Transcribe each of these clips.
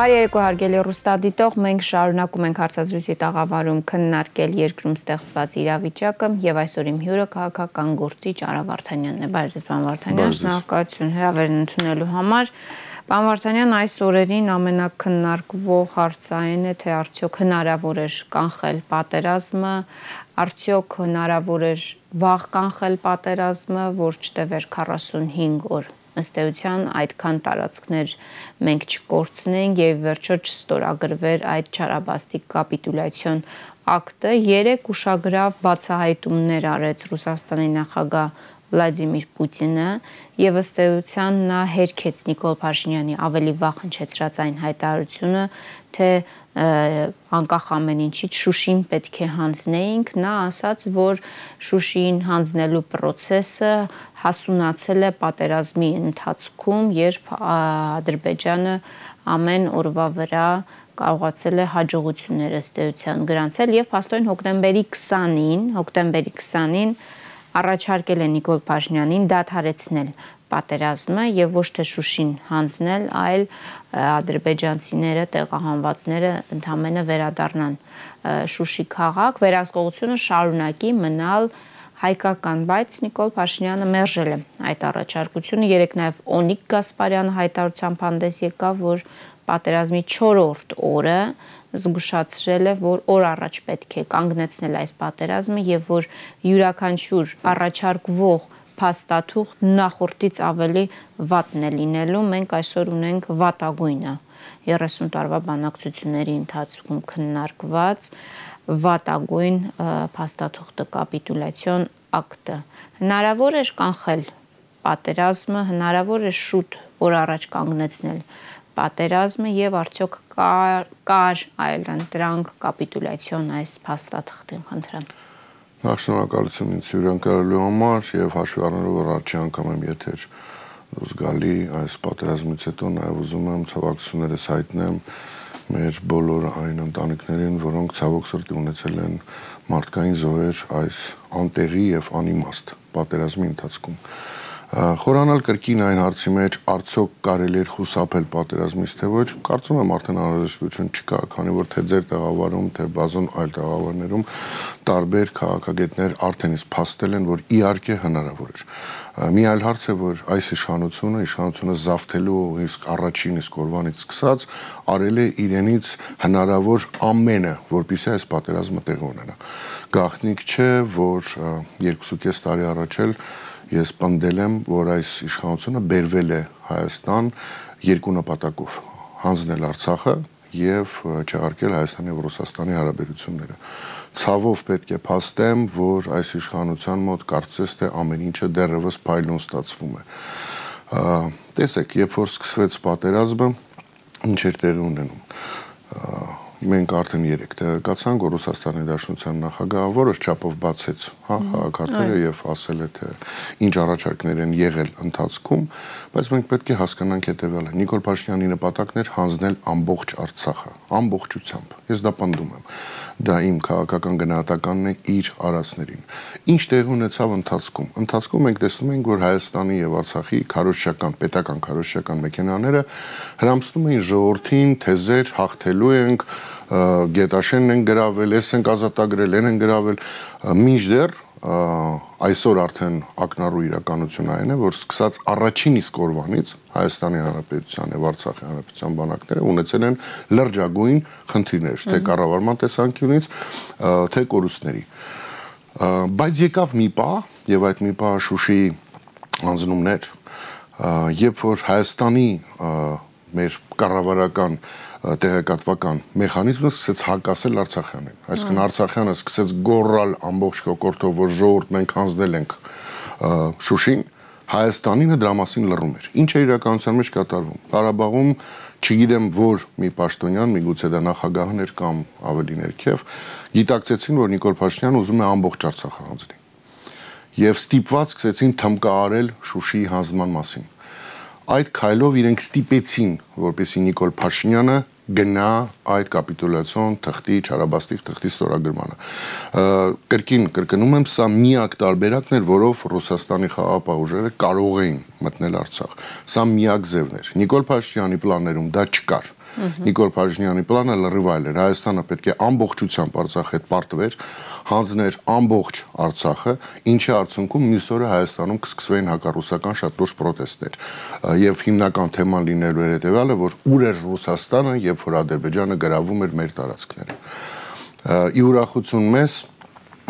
Բարի երեկո հարգելի ռուստադիտող, մենք շարունակում ենք հարցազրույցի տաղավարում քննարկել երկրում ստեղծված իրավիճակը եւ այսօր իմ հյուրը քաղաքական գործիչ Արա Վարդանյանն է։ Բարի ձեզ, պարոն Վարդանյան, շնորհակալություն հրավերն ընդունելու համար։ Պարոն Վարդանյան, այս օրերին ամենակննարկվող հարցը այն է, թե արդյոք հնարավոր է կանխել պատերազմը, արդյոք հնարավոր է վաղ կանխել պատերազմը, որ չտևեր 45 օր ըստ էության այդքան տարածքներ մենք չկորցնենք եւ վերջո չստորագրվեր այդ չարաբաստիկ կապիտուլյացիոն ակտը երեք ուշագրավ բացահայտումներ արեց Ռուսաստանի նախագահ Վլադիմիր Պուտինը եւ ըստ էության նա հերքեց Նիկոլ Փաշինյանի ավելի վաղ հնչեցրած այն հայտարարությունը, թե անկախ ամեն ինչից Շուշին պետք է հանձնեինք, նա ասաց, որ Շուշին հանձնելու process-ը հասունացել է պատերազմի ընթացքում, երբ Ադրբեջանը ամեն օրվա վրա կարողացել է հաջողություններ ըստ էության գրանցել եւ փաստորեն հոկտեմբերի 20-ին, հոկտեմբերի 20-ին առաջարկել է Նիկոլ Փաշինյանին դադարեցնել պատերազմը եւ ոչ թե Շուշին հանձնել, այլ ադրբեջանցիները, տեղահանվածները ընդամենը վերադառնան Շուշի քաղաք, վերահսկողությունը շարունակի մնալ հայկական, բայց Նիկոլ Փաշինյանը մերժել է այդ առաջարկությունը։ Երեք նաև Օնիկ Գասպարյանը հայտարարությամբ հանդես եկավ, որ պատերազմի 4-րդ օրը զգուշացրել է, որ օր առաջ պետք է կանգնեցնել այս պատերազմը եւ որ յուրաքանչյուր առաջարկվող փաստաթուղ նախորդից ավելի վատն է լինելու։ Մենք այսօր ունենք վատագույնը 30 տարվա բանակցությունների ընթացքում քննարկված վատագույն փաստաթուղթը կապիտուլյացիոն ակտը հնարավոր է կանխել պատերազմը հնարավոր է շուտ որ առաջ կանգնեցնել պատերազմը եւ արդյոք կար, կար այլընտրանք կապիտուլյացիոն այս փաստաթղթին խնդրեմ Նախ շնորհակալություն ինձ հյուրընկալելու համար եւ հաշվի առնելով որ առաջի անգամ եմ եթեր դուրս գալի այս պատերազմից հետո նաեւ ուզում եմ ցավակցություններս հայտնեմ մեր բոլոր այն ընտանիքներին, որոնք ցավոք սրտի ունեցել են մարդկային զոհեր այս անտեղի եւ անիմաստ պատերազմի ընթացքում խորանալ կրկին այն հարցի մեջ արդյոք կարելի է խուսափել պատերազմից թե ոչ կարծում եմ արդեն անհրաժեշտություն չկա քանի որ թե ձեր տեղավարում թե բազոն այլ տեղավարներում տարբեր քաղաքագետներ արդեն իսկ փաստել են որ իհարկե հնարավոր է մի այլ հարց է որ այս իշխանությունը իշխանությունը զավթելու իսկ առաջին իսկ օրվանից սկսած արել է իրենից հնարավոր ամենը որpիսի այս պատերազմը տեղի ունենա գաղտնիք չէ որ 2.5 տարի առաջ էլ ես պնդել եմ, որ այս իշխանությունը բերվել է Հայաստան երկու նպատակով՝ հանձնել Արցախը եւ չեղարկել Հայաստանի եւ Ռուսաստանի հարաբերությունները։ Ցավով պետք է փաստեմ, որ այս իշխանության մոտ կարծես թե ամեն ինչը դեռևս փայլուն ստացվում է։ Տեսեք, երբ որ սկսվեց պատերազմը, ինչեր տեղ ունենում մենք արդեն 3 տեղեկացանք, որ Ռուսաստանի Դաշնության նախագահը որոշ չափով բացեց, հա, քաղաքարտերը եւ ասել է թե ինչ առաջարկներ են եղել ընթացքում, բայց մենք պետք է հասկանանք հետեւյալը. Նիկոլ Փաշինյանի նպատակներ հանձնել ամբողջ Արցախը, ամբողջությամբ։ Ես դա պնդում եմ։ Դա իմ քաղաքական գնահատականն է իր արածներին։ Ինչ տեղ ունեցավ ընթացքում։ Ընթացքում մենք տեսնում ենք, որ Հայաստանի եւ Արցախի քարոշչական, պետական քարոշչական մեխանիզմները հрамստում էին ժողովրդին թեզեր հաղթելու ենք, գետաշենն են գրավել, էս են ազատագրել, են են գրավել, մինչդեռ այսօր արդեն ակնառու իրականություն այն է, որ սկսած առաջին իսկ օրվանից Հայաստանի Հանրապետության եւ Արցախի Հանրապետության բանակները ունեցել են լրջագույն խնդիրներ, թե կառավարման տեսանկյունից, թե կորուստների։ Բայց եկավ մի պահ եւ այդ մի պահ Շուշիի անձնումներ, երբ որ Հայաստանի մեր կառավարական տեղեկատվական մեխանիզմը սկսեց հակասել Արցախյանին։ Այսինքն Արցախյանը սկսեց գոռալ ամբողջ կոկորտով, որ ժողովուրդ մենք հանձնել ենք Շուշին, Հայաստանինը դրա մասին լռում էր։ Ինչ է իրականության մեջ կատարվում։ Ղարաբաղում չգիտեմ որ մի պաշտոնյան, միգուցե դա նախագահն էր կամ ավելի ներքև, գիտակցեցին, որ Նիկոլ Փաշինյանը ուզում է ամբողջ Արցախը հանձնի։ Եվ ստիպված սկսեցին թմկարել Շուշիի հանձնման մասին այդ քայլով իրենք ստիպեցին, որպեսի Նիկոլ Փաշինյանը գնա այդ կապիտուլյացիոն թղթի չարաբաստիկ թղթի ստորագրմանը։ Կրկին կրկնում եմ, սա միակ տարբերակն էր, որով Ռուսաստանի խաղաղապահ ուժերը կարող էին մտնել Արցախ։ Սա միակ ձևն էր։ Նիկոլ Փաշինյանի պլաններում դա չկար։ Նիկոլ Փաշինյանի պլանը լրիվ այլ էր։ Հայաստանը պետք է ամբողջությամբ Արցախ հետ պարտվեր, հանձներ ամբողջ Արցախը, ինչի արդյունքում մյուս օրը Հայաստանում կսկսվեին հակառուսական շատ լուրջ պրոտեստներ։ Եվ հիմնական թեման լինելու էր հետեւյալը, որ ուր էր Ռուսաստանը, երբ որ Ադրբեջանը գրավում էր մեր տարածքները։ Ի ուրախություն մեզ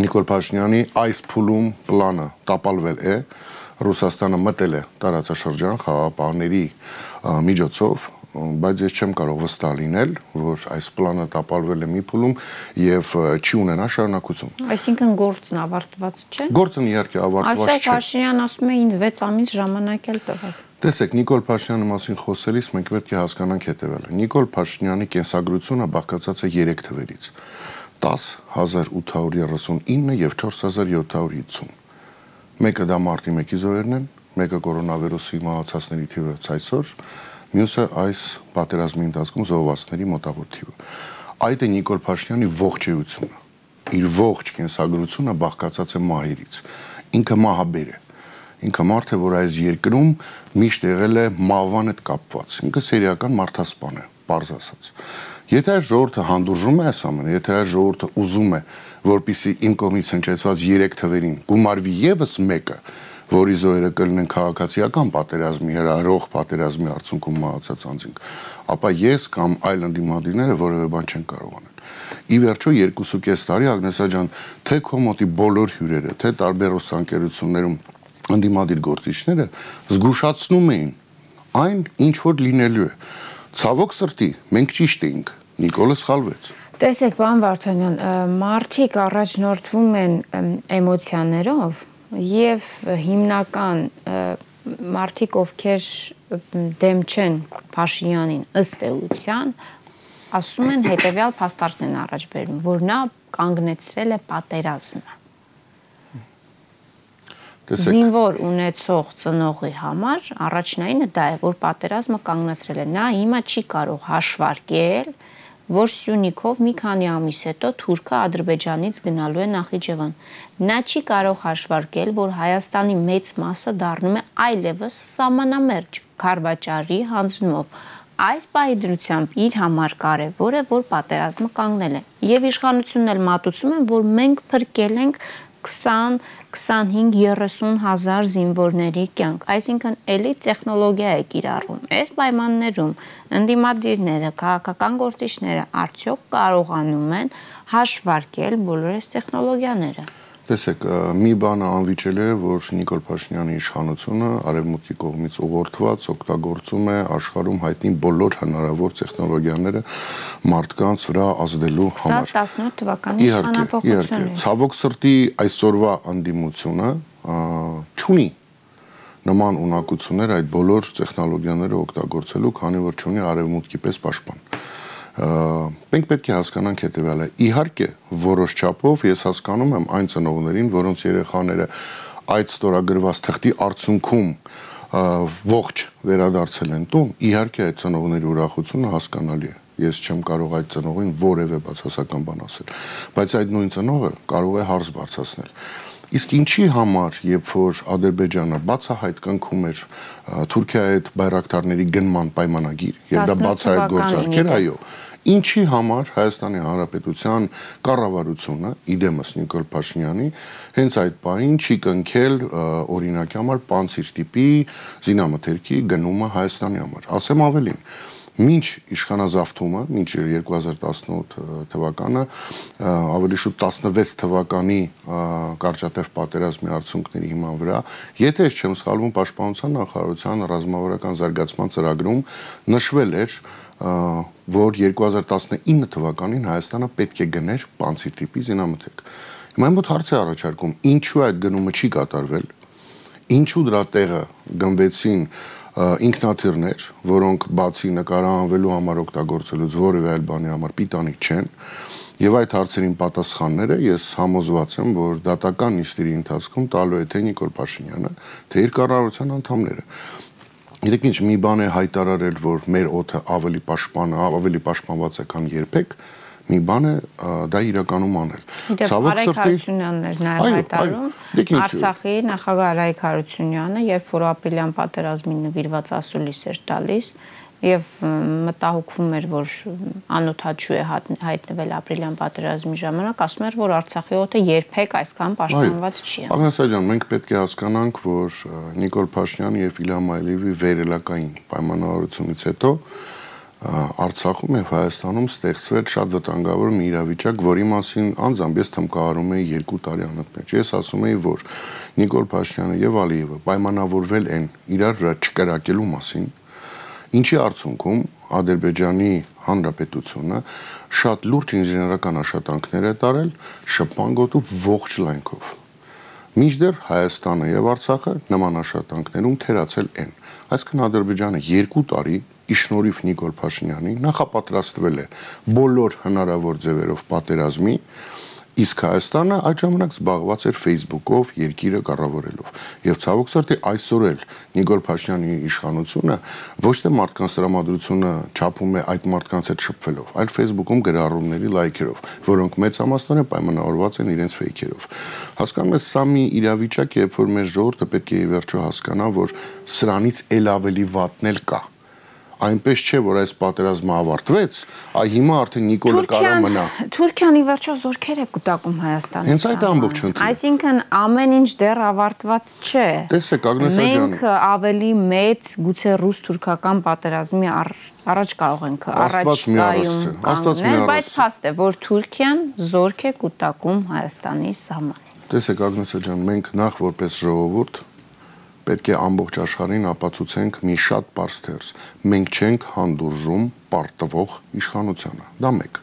Նիկոլ Փաշինյանի այս փուլում պլանը տապալվել է Ռուսաստանը մտել է տարածաշրջան խաղապահների միջոցով բայց ես չեմ կարող վստահ լինել, որ այս պլանը տապալվել է մի փուլում եւ չի ունենա շարունակություն։ Այսինքն գործն ավարտված չէ։ Գործն իհարկե ավարտված չէ։ Այսօր Փաշինյան ասում է ինձ 6 ամիս ժամանակ էլ տվեք։ Տեսեք, Նիկոլ Փաշինյանի մասին խոսելիս մենք պետք է հասկանանք հետևելը։ Նիկոլ Փաշինյանի կենսագրությունը բաղկացած է 3 թվերից. 10 1839 եւ 4750 մեկը դա մարտի 1-ի զոհերն են, մեկը կորոնավիրուսի մահացածների թիվը ցայսօր, մյուսը այս պատերազմի ընթացքում զոհվածների մոտավոր թիվը։ Այդ է Նիկոլ Փաշինյանի ողջերությունը։ Իր ողջ կենսագրությունը բաղկացած է մահերից։ Ինքը մահաբեր է։ Ինքը մարդ է, որ այս երկրում միշտ եղել է մահվան հետ կապված։ Ինքը սերիական մարդասպան է, པարզ ասած։ Եթե այս ժողովուրդը հանդուրժում է այս ամենը, եթե այս ժողովուրդը ուզում է, որpիսի իմ կողմից հնչեցված 3 թվերին գումարվի եւս մեկը, որի զոհերը կլինեն քաղաքացիական պատերազմի, հրահրող պատերազմի արդյունքում մահացած անձինք, ապա ես կամ այլ ընդդիմադիրները որևէ բան չեն կարող անել։ Ի վերջո 2.5 տարի Ագնեսա ջան, թե կոմոտի բոլոր հյուրերը, թե տարբեր ռուսանկերություններում ընդդիմադիր գործիչները զգուշացնում էին այն, ինչ որ լինելու է։ Ցավոք սրտի, մենք ճիշտ էինք։ Նիկոլը սխալվեց։ Տեսեք, պարոն Վարդանյան, մարդիկ առաջնորդվում են էմոցիաներով եւ հիմնական մարդիկ, ովքեր դեմ չեն Փաշինյանին ըստ էության, ասում են հետեւյալ փաստարկն են առաջ բերում, որ նա կանգնեցրել է պատերազմը։ Զինվոր ունեցող ծնողի համար առաջնայինը դա է, որ պատերազմը կանգնեցրել է։ Նա հիմա չի կարող հաշվարկել, որ Սյունիքով մի քանի ամիս հետո Թուրքը Ադրբեջանից գնալու է Նախիջևան։ Նա չի կարող հաշվարկել, որ Հայաստանի մեծ մասը դառնում է այլևս սահմանամերջ Խարվաճարի հանձնումով։ Այս պահի իր համար կարևոր է, որ պատերազմը կանգնել է։ Եվ իշխանությունն էլ մատուցում են, որ մենք փրկել ենք 20 25-30 հազար զինվորների կյանք, այսինքն էլի տեխնոլոգիա է կիրառվում։ Այս պայմաններում ընդդիմադիրները, քաղաքական գործիչները արդյոք կարողանում են հաշվարկել բոլոր այս տեխնոլոգիաները։ Տեսեք, մի բանը անվիճել է, որ Նիկոլ Փաշինյանի իշխանությունը արևմուտքի կողմից ուղղորդված օգտագործում է աշխարհում հայտնի բոլոր հնարավոր տեխնոլոգիաները մարդկանց վրա ազդելու համար։ Սա 18 թվականի իշխանապողությունն է։ Ցավոք սրտի այսօրվա անդիմությունը չունի նման ունակություններ այդ բոլոր տեխնոլոգիաները օգտագործելու, քանի որ չունի արևմուտքի պես պաշտպան մենք պետք է հասկանանք հետեւյալը։ Իհարկե, որոշ չափով ես հասկանում եմ այն ծնողներին, որոնց երեխաները այդ ստորագրված թղթի արդյունքում ողջ վերադարձել են տուն, իհարկե այդ ծնողների ուրախությունը հասկանալի է. Ես չեմ կարող այդ ծնողին որևէ բացասական բան ասել բայց այդ նույն ծնողը կարող է հարց բարձրացնել Իսկ ինչի համար, երբ որ Ադրբեջանը բացահայտ կնքում էր Թուրքիայի հետ բայրակտարների գնման պայմանագիր եւ դա բացահայտ գործարքեր, այո, ինչի համար Հայաստանի Հանրապետության կառավարությունը իդեմս Նիկոլ Փաշինյանի հենց այդ պահին չի կնքել օրինակի համար պանցիր տիպի զինամթերքի գնումը Հայաստանի համար։ Ասեմ ավելին, Մինչ իշխանազավթումը, մինչ 2018 թվականը, ավելի շուտ 16 թվականի կարճատև պատերազմի արդյունքների հիման վրա, եթե ես չեմ սխալվում, Պաշտպանության նախարարության ռազմավարական զարգացման ծրագրում նշվել էր, որ 2019 թվականին Հայաստանը պետք է գներ պանցի տիպի զինամթերք։ Հիմա մոտ հարց է առաջարկում, ինչու այդ գնումը չի կատարվել, ինչու դրա տեղը գնվեցին ինքնաթիռներ, որոնք բացի նկարահանվելու համար օգտագործելուց որևէ այլ բանի համար պիտանիկ չեն, Եվ այդ հարցերին պատասխանները ես համոզված եմ, որ դատական նիստերի ընթացքում տալու է թե Նիկոլ Փաշինյանը, թե իր կառավարության անդամները։ Գիտեք ինչ, մի բան է հայտարարել, որ մեր օդը ավելի պաշտպան, ավելի պաշտպանված է, քան երբեք, մի բան է դա իրականում անել։ Ցավոք սրտի նաև հայտարարում Արցախի նախագահ Արայք Հարությունյանը, երբ որ ապրիլյան պատերազմին նվիրված ասուլիս էր տալիս, եւ մտահոգվում էր, որ անօթաչու է հայտնվել ապրիլյան պատերազմի ժամանակ, ասում էր, որ Արցախի օդը երբեք այսքան պաշտպանված չի եղել։ Աղնասաջան, մենք պետք է հասկանանք, որ Նիկոլ Փաշինյանի եւ Իլհամ Ալիևի վերելակային պայմանավորությունից հետո Արցախում եւ Հայաստանում ստեղծվել շատ վտանգավոր մի իրավիճակ, որի մասին անձամբ ես թմկահարում եի 2 տարի անընդմեջ։ Ես ասում էի, որ Նիկոլ Փաշինյանը եւ Ալիևը պայմանավորվել են իրար վրա չկրակելու մասին, ինչի արդյունքում Ադրբեջանի Հանրապետությունը շատ լուրջ ինժեներական աշխատանքներ է տարել շփման գոտու ողջ լայնքով։ Միջդեռ Հայաստանը եւ Արցախը նման աշխատանքներում թերացել են։ Այսինքն Ադրբեջանը 2 տարի իշնորիվ Նիկոլ Փաշինյանի նախապատրաստվել է բոլոր հնարավոր ձևերով պատերազմի Իսկ Հայաստանը այդ ժամանակ զբաղված էր Facebook-ով երկիրը կառավարելով։ Եվ ցավոք սրտի այսօր էլ Նիկոլ Փաշինյանի իշխանությունը ոչ թե մարդկանց տրամադրությունը չափում է այդ մարդկանց հետ շփվելով, այլ Facebook-ում գրառումների լայքերով, որոնք մեծ համաստորեն պայմանավորված են իրենց ֆեյքերով։ Հասկանում եք, սա մի իրավիճակ է, երբ որ մեր ժողովուրդը պետք է ի վերջո հասկանա, որ սրանից ել ավելի վատն էլ կա այնպես չէ որ այս պատերազմը ավարտվեց, այ հիմա արդեն Նիկոլը կարա մնա։ Թուրքիան ի վերջո զորքեր է կուտակում Հայաստանից։ Հենց այդ ամբողջ ընդհանուր։ Այսինքն ամեն ինչ դեռ ավարտված չէ։ Տեսեք, Ագնեսա ջան։ Մենք ավելի մեծ գուցե ռուս-թուրքական պատերազմի առաջ կարող ենք առաջ կայում կանոնել, բայց փաստ է, որ Թուրքիան զորք է կուտակում Հայաստանի սահմանին։ Տեսեք, Ագնեսա ջան, մենք նախ որպես ժողովուրդ պետք է ամբողջ աշխարհին ապացուցենք մի շատ པարզ թերս։ Մենք չենք հանդուրժում պարտվող իշխանությանը։ Դա մեկ։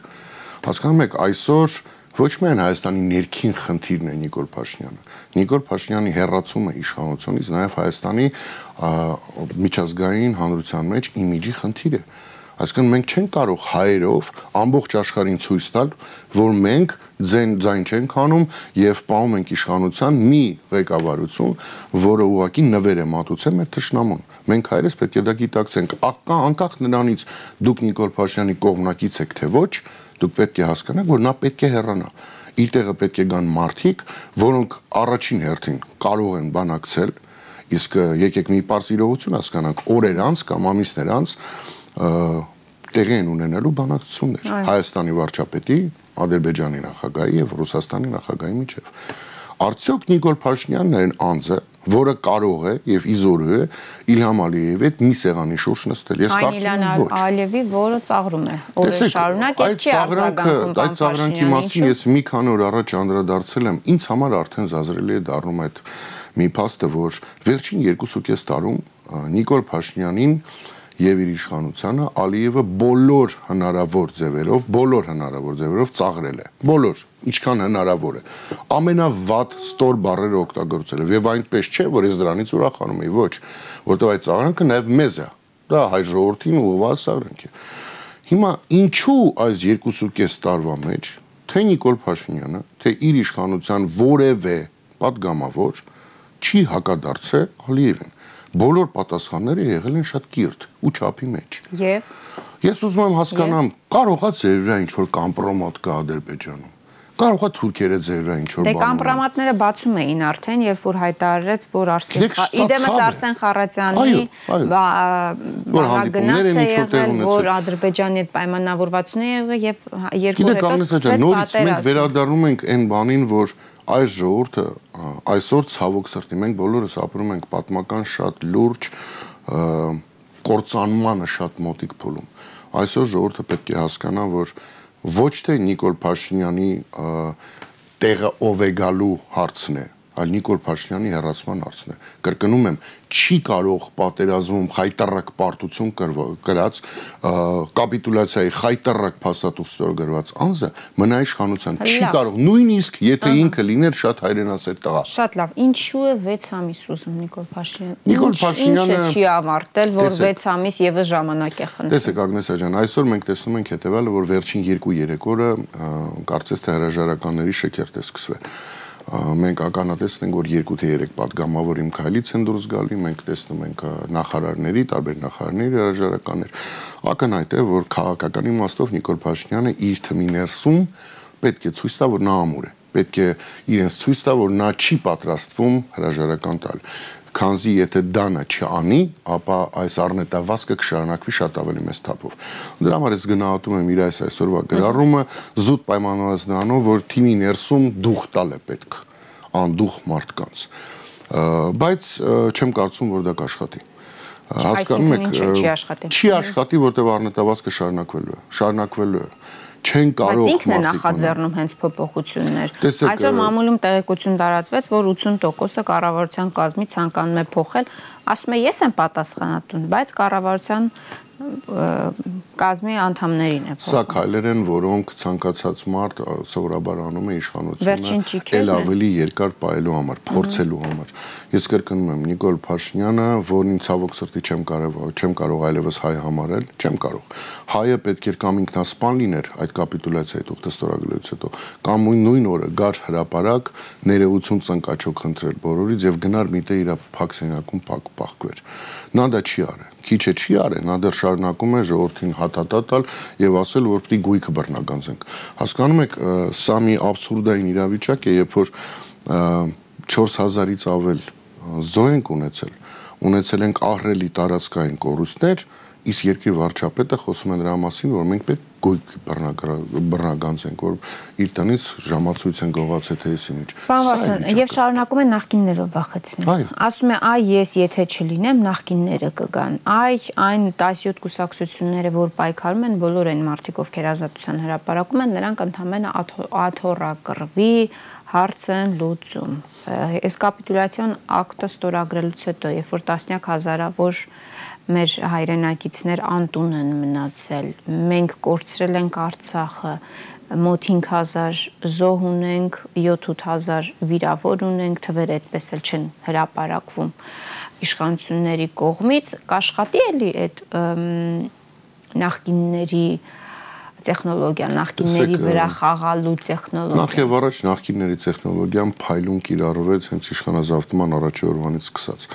Հասկանում եք, այսօր ոչ միայն Հայաստանի ներքին խնդիրն է Նիկոլ Փաշինյանը։ Նիկոլ Փաշինյանի հերացումը իշխանությունից նաև Հայաստանի միջազգային հանրության մեջ իմիջի խնդիր է։ Այսինքն մենք չենք կարող հայերով ամբողջ աշխարհին ցույց տալ, որ մենք ձեն ձայն չենք անում եւ պահում ենք իշխանության մի ղեկավարություն, որը ուղակի նվեր է մատուցել մեր թշնամուն։ Մենք հայերս պետք է դա գիտակցենք, անկախ նրանից դուք Նիկոլ Փաշյանի կողմնակից եք թե ոչ, դուք պետք է հասկանաք, որ նա պետք է հեռանա իր տեղը պետք է գան մարդիկ, որոնք առաջին հերթին կարող են բանակցել, իսկ եկեք մի པարզ իրողություն հասկանանք, օրեր անց կամ ամիսներ անց տեղի են ունենալու բանակցություններ. Հայաստանի վարչապետի, Ադրբեջանի նախագահի եւ Ռուսաստանի նախագահի միջև։ Արդյոք Նիկոլ Փաշինյանն է անձը, որը կարող է եւ իզորու է Իլհամ Ալիևի հետ մի սեղանի շուրջ նստել։ Ես կարծում եմ ոչ։ Ալիևի, որը ծաղրում է, օրը շարունակ եւ չի արձագանքում։ Այդ ծաղրանքի մասին ես մի քանի օր առաջ անդրադարձել եմ։ Ինձ համար արդեն զազրելի է դառնում այդ մի փաստը, որ վերջին 2.5 տարում Նիկոլ Փաշինյանին եւ իր իշխանությանը Ալիևը բոլոր հնարավոր ձևերով, բոլոր հնարավոր ձևերով ծաղրել է։ Բոլոր, ինչքան հնարավոր է։ Ամենավատ ստոր բառերը օգտագործել է եւ այնպես չէ, որ ես դրանից ուրախանում եի, ոչ, որտեղ այդ ծաղրանքը նաեւ մեզ է։ Դա հայ ժողովրդին ուղղված ծաղրանք է։ Հիմա ինչու այս 2.5 տարվա մեջ թե Նիկոլ Փաշինյանը, թե իր իշխանության որևէ պատգամավոր չի հակադարձել Ալիևին բոլոր պատասխանները եղել են շատ կիրթ ու չափի մեջ։ Եվ? Ես ուզում եմ հասկանամ, կարողա ծերվրա ինչ որ կամպրոմատ կա Ադրբեջանում։ Կարողա թուրքերը ձերվրա ինչ որ բան։ Դե կամպրոմատները բացում էին արդեն, երբ որ հայտարարեց, որ Արսեն Իդեմս Արսեն Խարատյանի բանագնաց է եղել, որ Ադրբեջանի հետ պայմանավորվածություն է եղել եւ երկու հետո սկսեց պատերազմ։ Նորից մենք վերադառնում ենք այն բանին, որ այս ժողովուրդը այսօր ցավոք սրտի մենք բոլորս ապրում ենք պատմական շատ լուրջ կորցանմանը շատ մոտիկ փուլում այսօր ժողովուրդը պետք է հասկանա որ ոչ թե Նիկոլ Փաշինյանի տեղը ով է գալու հարցն է այլ Նիկոլ Փաշինյանի հերացման հարցն է։ Կրկնում եմ, չի կարող պատերազմում խայտարակ պարտություն կրած կապիտուլյացիայի խայտարակ փաստաթուղթով գրված անձը մնա իշխանության։ Չի կարող, նույնիսկ եթե ինքը լիներ շատ հայրենասեր տղա։ Շատ լավ, ինչու է 6 ամիս ուզում Նիկոլ Փաշինյանը։ Նիկոլ Փաշինյանը չի ավարտել, որ 6 ամիս եւս ժամանակ է խնդրում։ Տեսեք Ագնեսա ջան, այսօր մենք տեսնում ենք հետեւյալը, որ վերջին 2-3 օրը կարծես թե հրաժարականների շքերթ է սկսվել մենք ականատես ենք որ 2 թե 3 падգամավոր իմ քայլից են դուրս գալի մենք տեսնում ենք նախարարների տարբեր նախարարների հրաժարականներ ակնհայտ է որ քաղաքական իմաստով Նիկոլ Փաշինյանը իր թմի ներսում պետք է ցույց տա որ նա ամուր է պետք է իրենց ցույց տա որ նա չի պատրաստվում հրաժարական տալ քանզի եթե դանը չանի, ապա այս առնետավազքը կշարունակվի շատ ավելի մեծ թափով։ Դրա համար ես գնահատում եմ իր այս այսօրվա գրառումը զուտ պայմանավորված նրանով, որ թիմի ներսում դուխ տալ է պետք անդուխ մարդկանց։ Բայց չեմ կարծում, որ դա կաշխատի հասկանում եք չի աշխատի որտեղ առնետավազքը շարունակվելու է շարունակվելու է չեն կարող Բայց ինքն է նախաձեռնում հենց փոփոխություններ։ Այսօր մամուլում տեղեկություն տարածվեց, որ 80%-ը կառավարության կազմի ցանկանում է փոխել, ասում է ես եմ պատասխանատուն, բայց կառավարության կազմի անդամներին է փոխում։ Սա քայլեր են, որոնք ցանկացած մարդ սովորաբար անում է իշխանությունը ել ավելի երկար պայելու համար, փորձելու համար։ Ես կրկնում եմ Նիկոլ Փաշինյանը, որին ցավոք սրտի չեմ կարող չեմ կարող այլևս հայ համարել, չեմ կարող։ Հայը պետք էր կամ ինքնասպան լիներ այդ կապիտուլյացիայի ուխտստորագրելուց հետո, կամ նույն օրը գար հրաապարակ ներեություն ծնկաչոք խնդրել բոլորից եւ գնար միտե իր փակ սենյակում փակ պահկվեր։ Նա դա չի արել քիչը չի արել, նա դեռ շարունակում է ժողովրդին հատատա տալ եւ ասել, որ պիտի գույքը բռնագանձենք։ Հասկանում եք, սա մի абսուրդային իրավիճակ է, երբ որ 4000-ից ավել զոհ ենք ունեցել, ունեցել ենք ահրելի տարածքային կորուստներ, իսկ երկրի վարչապետը խոսում է նրա մասին, որ մենք պետք գույք բռնագանցենք, որ իր տնից ժամացույց են գողացել թե եսի ինչ։ Բանվարտան, եւ շարունակում են նախկիններով վախեցնել։ Ասում է, այ ես եթե չլինեմ, նախկինները կգան։ Այ այն 17 կուսակցությունները, որ պայքարում են, բոլոր այն մարդիկ, ովքեր ազատության հրապարակում են, նրանք ընդհանրապես աթոռակռվի հարցն լուծում։ Այս կապիտուլյացիոն ակտը ստորագրելուց հետո, երբ որ տասնյակ հազարավոր մեր հայրենակիցներ անտուն են մնացել։ Մենք կորցրել ենք Արցախը, մոտ 5000 զոհ ունենք, 7-8000 վիրավոր ունենք, թվերը այդպես էլ չեն հրապարակվում իշխանությունների կողմից, կաշխատի էլի այդ նախկինների տեխնոլոգիա, նախկինների վրա խաղալու տեխնոլոգիա։ Նախ եւ առաջ նախկինների տեխնոլոգիան փայլուն կիրառվեց հենց իշխանազավթման առաջի օրվանից սկսած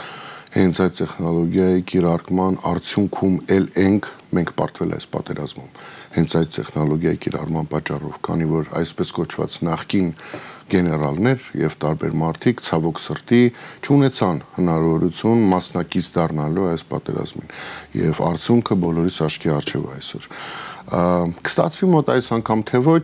հենց այդ տեխնոլոգիայի կիրարկման արդյունքում էլ ենք մենք պարտվել այս պատերազմում հենց այդ տեխնոլոգիայի կիրառման պատճառով քանի որ այսպես կոչված նախքին գեներալներ եւ տարբեր մարդիկ ցավոք սրտի ճանաչան հնարավորություն մասնակից դառնալու այս պատերազմին եւ արդյունքը բոլորիս աչքի առջև այսօր կստացվի մոտ այս անգամ թե ոչ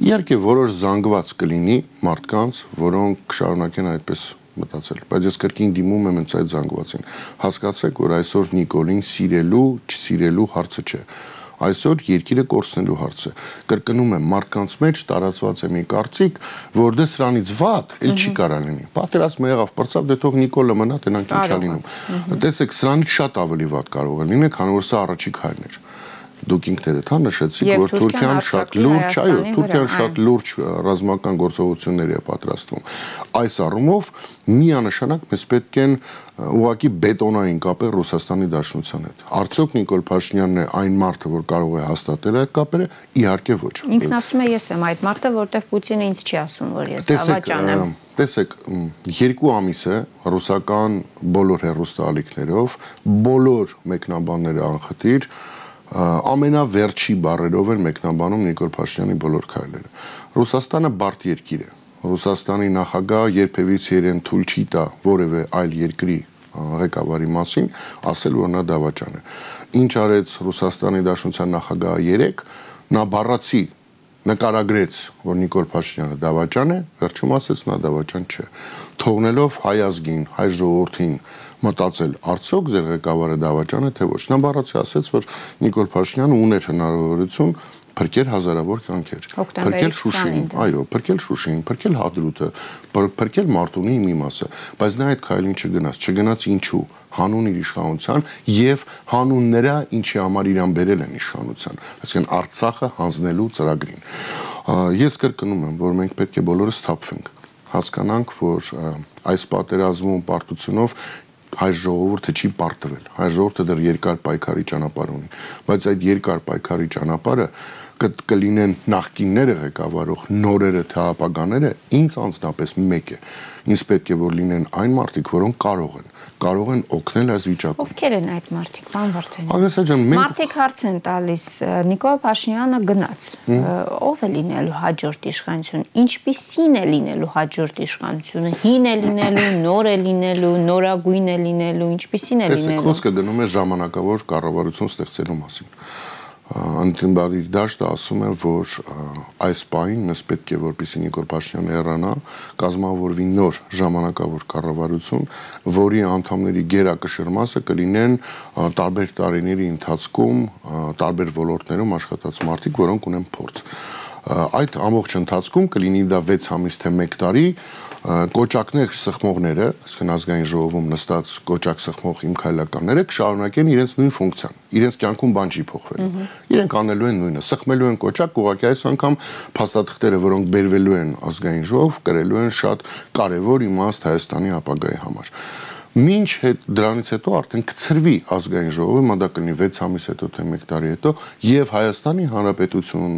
Իհարկե որոշ զանգված կլինի մարդկանց, որոնք կշարունակեն այդպես մտածել, բայց ես կրկին դիմում եմ հենց այդ զանգվածին։ Հասկացեք, որ այսօր Նիկոլին սիրելու, չսիրելու հարցը չէ այսօր երկիրը կորցնելու հարցը։ Կրկնում եմ, մարդկանց մեջ տարածված է մի կարծիք, որ դե սրանից վատ էլ չի կարա լինի։ Պատերազմը եղավ, բրծավ, դե թող Նիկոլը մնա, տենանք ինչա լինում։ Տեսեք, սրանից շատ ավելի վատ կարող է լինել, քանի որ սա առաջի քայլն էր դուք ինքներդ հա նշեցիք, որ Թուրքիան շատ լուրջ, այո, Թուրքիան շատ լուրջ ռազմական գործողությունների է պատրաստվում։ Այս առումով միանշանակ մեզ պետք են ուղակի բետոնային կապեր Ռուսաստանի Դաշնության հետ։ Արդյոք Նիկոլ Փաշինյանն է այն մարդը, որ կարող է հաստատել այդ կապերը, իհարկե ոչ։ Ինքն ասում է ես եմ այդ մարդը, որտեվ Պուտինը ինձ չի ասում, որ ես դավաճան եմ։ Տեսեք, երկու ամիս է ռուսական բոլոր հերոստալիքներով, բոլոր մեկնաբանները անխտիր ամենավերջի բարերով էր մեկնաբանում Նիկոլ Փաշինյանի բոլոր քայլերը։ Ռուսաստանը բարդ երկիր է։ Ռուսաստանի նախագահ երբևից իրեն թույլ չի տա որևէ այլ երկրի ղեկավարի մասին ասել, որ նա դավաճան է։ Ինչ արեց Ռուսաստանի Դաշնության նախագահը 3, նա բառացի նկարագրեց, որ Նիկոլ Փաշինյանը դավաճան է, վերջում ասեց նա դավաճան չէ։ Թողնելով հայ ազգին, հայ ժողովրդին մտածել, արդյոք ձեր ղեկավարը դավաճան է թե ոչ։ Նա բառացի ասեց, որ Նիկոլ Փաշինյանը ուներ հնարավորություն փրկել հազարավոր կյանքեր, փրկել Շուշին, այո, փրկել Շուշին, փրկել Հադրութը, փրկել Մարտունի մի մասը, բայց նա այդ քայլին չգնաց, չգնաց ինչու հանուն իր իշխանության եւ հանուն նրա ինչի համար իրան բերել են իշխանության, այսինքն Արցախը հանձնելու ծրագրին։ Ես կրկնում եմ, որ մենք պետք է բոլորս թափվենք հասկանանք, որ այս պատերազմում պարտությունով հայ ժողովուրդը չի պարտվել։ Հայ ժողովուրդը դեռ երկար պայքարի ճանապարհ ունի, բայց այդ երկար պայքարի ճանապարհը կլինեն նախկինները ղեկավարող նորերը թե ապագաները, ինձ անձնապես մեկ է։ Ինձ պետք է որ լինեն այն մարդիկ, որոնք կարող են կարող են օգնել այս վիճակում։ Ովքեր են այդ մարդիկ, պարոն Վարդանյան։ Ագնեսա ջան, մենք Մարդիկ հարց են տալիս, Նիկոլ Փաշինյանը գնաց։ Ով է լինելու հաջորդ իշխանություն։ Ինչպիսին է լինելու հաջորդ իշխանությունը։ Հին է լինելու, նոր է լինելու, նորագույն է լինելու, ինչպիսին է լինելու։ Տեսեք, խոսքը գնում է ժամանակավոր կառավարություն ստեղծելու մասին անդիմբարի դաշտը ասում է, որ այս պահին մեզ պետք է որպեսի Նիկոլ Փաշինյանը հեռանա, կազմավորվի նոր ժամանակավոր կառավարություն, որի անդամների գերակշռ մասը կլինեն տարբեր տարիների ընթացքում տարբեր ոլորտներում աշխատած մարդիկ, որոնք ունեն փորձ այդ ամբողջ ընթացքում կլինի դա 6 ամիս թե 1 տարի կոճակներ սխմողները, այսինքն ազգային ժողովում նստած կոճակ սխմող իմ քայլականները կշարունակեն իրենց նույն ֆունկցիան։ Իրենց կյանքում բան չի փոխվելու։ Իրենք անելու են նույնը, սխմելու են կոճակ, ուղղակի այս անգամ փաստաթղթերը, որոնք բերվելու են ազգային ժողով, կրելու են շատ կարևոր իմաստ Հայաստանի ապագայի համար։ Մինչ հետ դրանից հետո արդեն կծրվի ազգային ժողովը, մա դա կլինի 6 ամիս հետո թե 1 տարի հետո, եւ Հայաստանի Հանրապետություն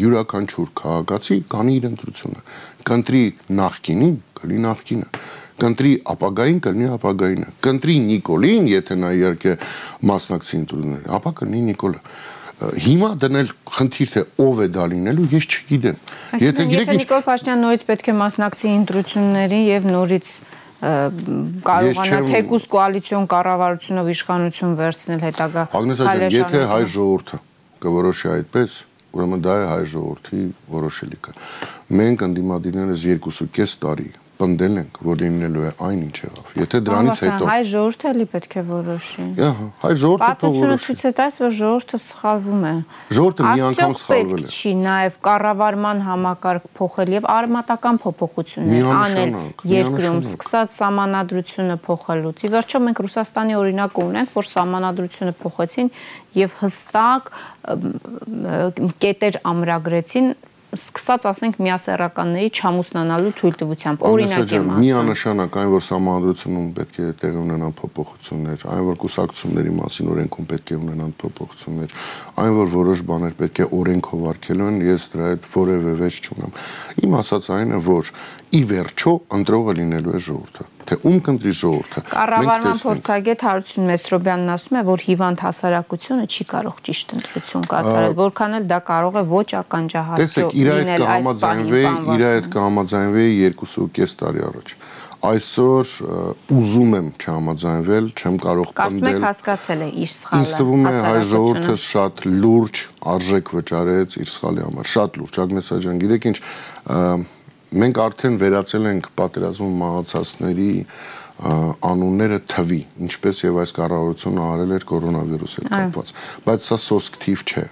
յուրաքանչյուր քաղաքացի կանի իր ընտրությունը։ Կընտրի նախկինին, կլինի նախկինը. Կընտրի ապագային կլինի ապագայինը. Կընտրի Նիկոլին եթե նա իհարկե մասնակցի ընտրություններին ապա կլինի Նիկոլը. Հիմա դնել խնդիր թե ով է դա լինելու ես չգիտեմ. Եթե գիտեք Նիկոլ Փաշինյանը նորից պետք է մասնակցի ընտրությունների եւ նորից կարողանա թեկուս կոալիցիոն կառավարությունով իշխանություն վերցնել հետագա Ագնես ջան, եթե հայ ժողովուրդը կորոշի այդպես, ուրեմն դա է հայ ժողովրդի որոշելիքը։ Մենք ընդդիմադիրներս 2.5 տարի պնդել ենք, որ լինելու է այն ինչ եղավ։ Եթե դրանից հետո հայ ժողովուրդը էլի պետք է որոշի։ Ահա, հայ ժողովուրդը թող որոշի։ Պատմությունը ցույց է տալիս, որ ժողովուրդը սխալվում է։ Ժողովուրդը մի անգամ սխալվել է։ Չի նաև կառավարման համակարգ փոխել եւ արմատական փոփոխություններ անել երկրում, սկսած սահմանադրությունը փոխելուց։ Ի վերջո մենք Ռուսաստանի օրինակը ունենք, որ սահմանադրությունը փոխեցին եւ հստակ կետեր ամրագրեցին սկսած ասենք միասեռականների չամուսնանալու թույլտվությամբ օրինակ եմ ասում միանշանակ այն որ համանդրությունում պետք է տեղի ունենան փոփոխություններ այն որ կուսակցությունների մասին օրենքում պետք է ունենան փոփոխություններ այն որ որոշ բաներ պետք է օրենքով արգելվեն ես դրա հետ որևէ վեճ չունեմ իմ ասած այն է որ ի վերջո ընտրողը լինելու է ժողովուրդը թե ում կընտրի ժողովուրդը։ Կառավարման փորձագետ Հարություն Մեսրոբյանն ասում է, որ հիվանդ հասարակությունը չի կարող ճիշտ ընտրություն կատարել, որքան էլ դա կարող է ոչ ականջահատչո լինել այս բանի։ Իր հետ կհամաձայնվեի 2.5 տարի առաջ այսօր ուզում եմ չհամաձայնվել, չեմ կարող պնդել։ Կարծում եք հասկացել է իր սխալը։ Ինձ թվում է հայ ժողովուրդը շատ լուրջ արժեք վճարեց իր սխալի համար, շատ լուրջ։ Ագնես աջան, գիտեք ինչ, մենք արդեն վերացել ենք պատերազմում մահացածների անունները թվի, ինչպես եւ այս կառավարությունը արել էր կորոնավիրուսի հետ կապված, բայց սա սոսկ թիվ չէ։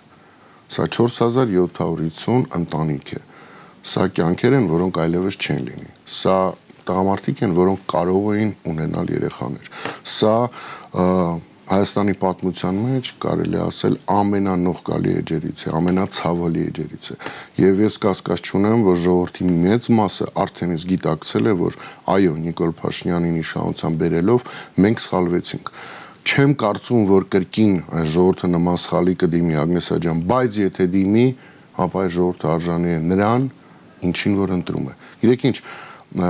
Սա 4750 ընտանիք է։ Սա կյանքեր են, որոնք այլևս չեն լինի։ Սա տղամարդիկ են, որոնք կարող էին ունենալ երեխաներ։ Սա Հայաստանի պատմության մեջ կարելի ասել ամենանողկալի էջերից է, ամենացավալի էջերից է։ Եվ ես կասկած չունեմ, որ ժողովրդի մեծ մասը արդեն իսկ գիտակցել է, որ այո, Նիկոլ Փաշինյանին իշխանության բերելով մենք սխալվեցինք չեմ կարծում, որ կրկին այս ժողովրդը նման սխալի կդիմի Ագնեսա ջան, բայց եթե դիմի, ապա այս ժողովրդը արժանի է նրան, ինչին որ ընտրում է։ Գիտեք ինչ,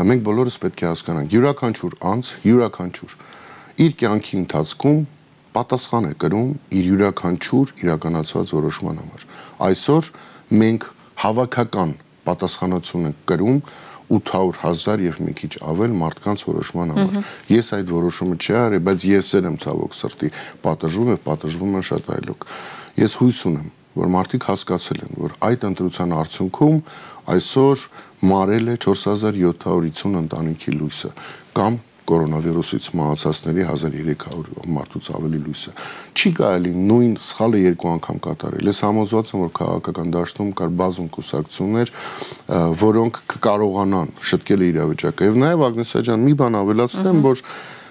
մենք բոլորս պետք է հասկանանք, յուրաքանչյուր անձ, յուրաքանչյուր իր կյանքի ընթացքում պատասխան է կրում իր յուրաքանչյուր իրականացված որոշման համար։ Այսօր մենք հավաքական պատասխանատվություն ենք կրում 800.000 եւ մի քիչ ավել մարդկանց որոշման համար։ Ես այդ որոշումը չի արել, բայց ես եմ ցավոք սրտի պատժվում եւ պատժվում եմ շատ այլոք։ Ես հույս ունեմ, որ մարդիկ հասկացել են, որ այդ ընտրության արդյունքում այսօր մարել է 4750 ընտանիքի լույսը կամ կորոնավիրուսից մահացածների 1300 մարդուց ավելի լույսը։ Չի կարելի նույն սխալը երկու անգամ կատարել։ Ես համոզված եմ, որ քաղաքական դաշտում կար բազում կուսակցություններ, որոնք կկարողանան շտկել իրավիճակը։ Եվ նաև Ագնեսա ջան, մի բան ավելացնեմ, որ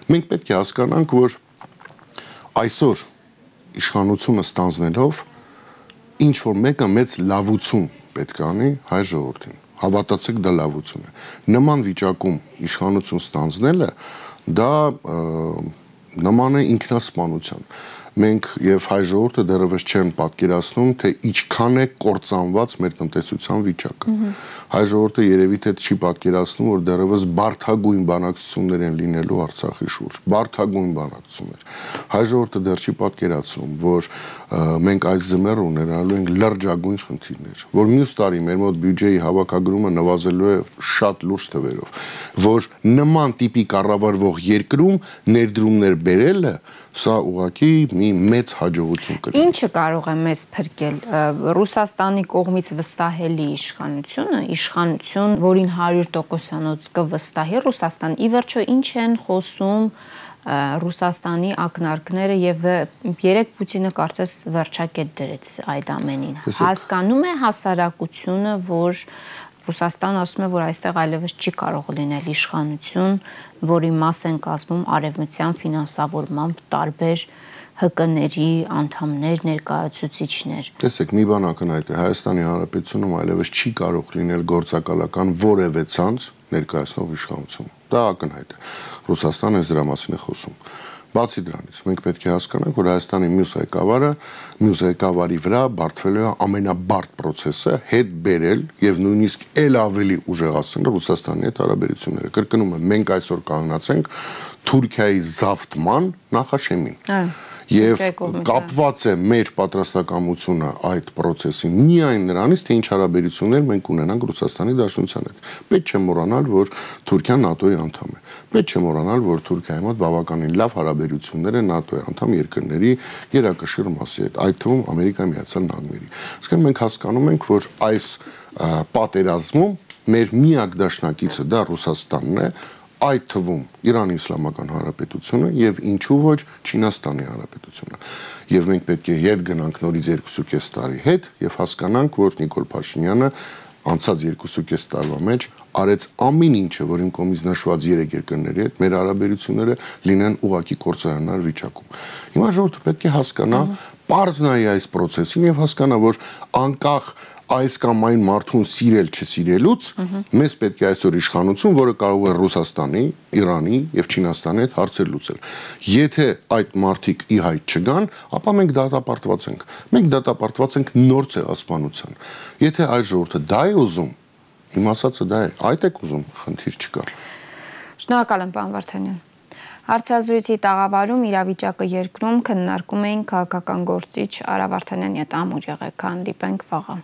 մենք պետք է հասկանանք, որ այսօր իշխանությունը ստանձնելով ինչ որ մեկը մեծ լավություն պետք է անի հայ ժողովրդին հավատացեք դա լավություն է նման վիճակում իշխանություն ստանձնելը դա նման է ինքնասպանության մենք եւ հայ ժողովուրդը դեռևս չեն պատկերացնում, թե ինչքան է կործանված մեր տնտեսության վիճակը։ Հայ ժողովուրդը երևի թե չի պատկերացնում, որ դեռևս բարթագույն բանակցություններ են լինելու Արցախի շուրջ, բարթագույն բանակցություններ։ Հայ ժողովուրդը դեռ չի պատկերացնում, որ մենք այս ձմեռը ունենալու ենք լրջագույն խնդիրներ, որ մյուս տարի մեր մոտ բյուջեի հավաքագրումը նվազելու է շատ լուրջ թվերով, որ նման տիպի կառավարվող երկրում ներդրումներ բերելը սա ուղղակի մի մեծ հաջողություն կլինի։ Ինչը կարող է մեզ փրկել Ռուսաստանի կողմից վստահելի իշխանությունը, իշխանություն, որին 100%-անոց կվստահի Ռուսաստան։ Ի վերջո ինչ են խոսում Ռուսաստանի ակնարկները եւ երեք Պուտինը կարծես վերջակետ դրեց այդ ամենին։ Հասկանում է հասարակությունը, որ Ռուսաստան ասում է, որ այստեղ այլևս չի կարող լինել իշխանություն, որի մաս են կազմում արևմտյան ֆինանսավորմամբ տարբեր ՀԿ-ների անդամներ, ներկայացուցիչներ։ Տեսեք, մի բան ակնհայտ է, Հայաստանի Հանրապետությունում այլևս չի կարող լինել գործակալական որևէ ցանց ներկայացնող իշխանություն։ Դա ակնհայտ է։ Ռուսաստանը դրա մասին է խոսում։ Բացի դրանից, մենք պետք է հասկանանք, որ Հայաստանի մյուս ղեկավարը, մյուս ղեկավարի վրա բարթվել է ամենաբարդ process-ը հետ բերել եւ նույնիսկ ել ավելի ուժեղացնել Ռուսաստանի հետ հարաբերությունները։ Կրկնում եմ, մենք այսօր կանգնացենք Թուրքիայի զավթման նախաշեմին։ Այո եւ կապված է մեր պատրաստակամությունը այդ process-ին միայն նրանից թե ինչ հարաբերություններ մենք ունենանք Ռուսաստանի Դաշնության հետ։ Պետք չէ մոռանալ, որ Թուրքիան ՆԱՏՕ-ի անդամ է։ Պետք չէ մոռանալ, որ Թուրքիայի մոտ բավականին լավ հարաբերություններ են ՆԱՏՕ-ի անդամ երկրների գերակշիռ մասի հետ, այդ թվում Ամերիկայի Միացյալ Նահանգների։ Իսկեն մենք հասկանում ենք, որ այս պատերազմում մեր միակ դաշնակիցը դա Ռուսաստանն է, այդ թվում Իրանի Իսլամական Հանրապետությունը եւ ինչու ոչ Չինաստանի Հանրապետությունը։ Եվ մենք պետք է յետ գնանք նորից 2.5 տարի հետ եւ հասկանանք, որ Նիկոլ Փաշինյանը անցած 2.5 տարվա մեջ արեց ամեն ինչը, որ իմ կողմից նշված երեք երկրների հետ մեր հարաբերությունները լինեն ուղակի կորցանար վիճակում։ Հիմա ժողովուրդը պետք է հասկանա, པարզ նայի այս process-ին եւ հասկանա, որ անկախ այս կամ այն մարդուն սիրել չսիրելուց մեզ պետք է այսօր իշխանություն, որը կարող է Ռուսաստանի, Իրանի եւ Չինաստանի հետ հարցեր լուծել։ Եթե այդ մարդիկ ի հայտ չգան, ապա մենք դատապարտված ենք։ Մենք դատապարտված ենք նոր ցեղասպանության։ Եթե այս ժողովուրդը դա է ուզում, իմ ասածը դա է, այդ եք ուզում, խնդիր չկա։ Շնորհակալ եմ, պարոն Վարդանյան։ Հարցազրույցի տաղավարում իրավիճակը երկրում քննարկում էին քաղաքական գործիչ Արա Վարդանյանի հետ ամուր եղեք, հանդիպենք վաղը։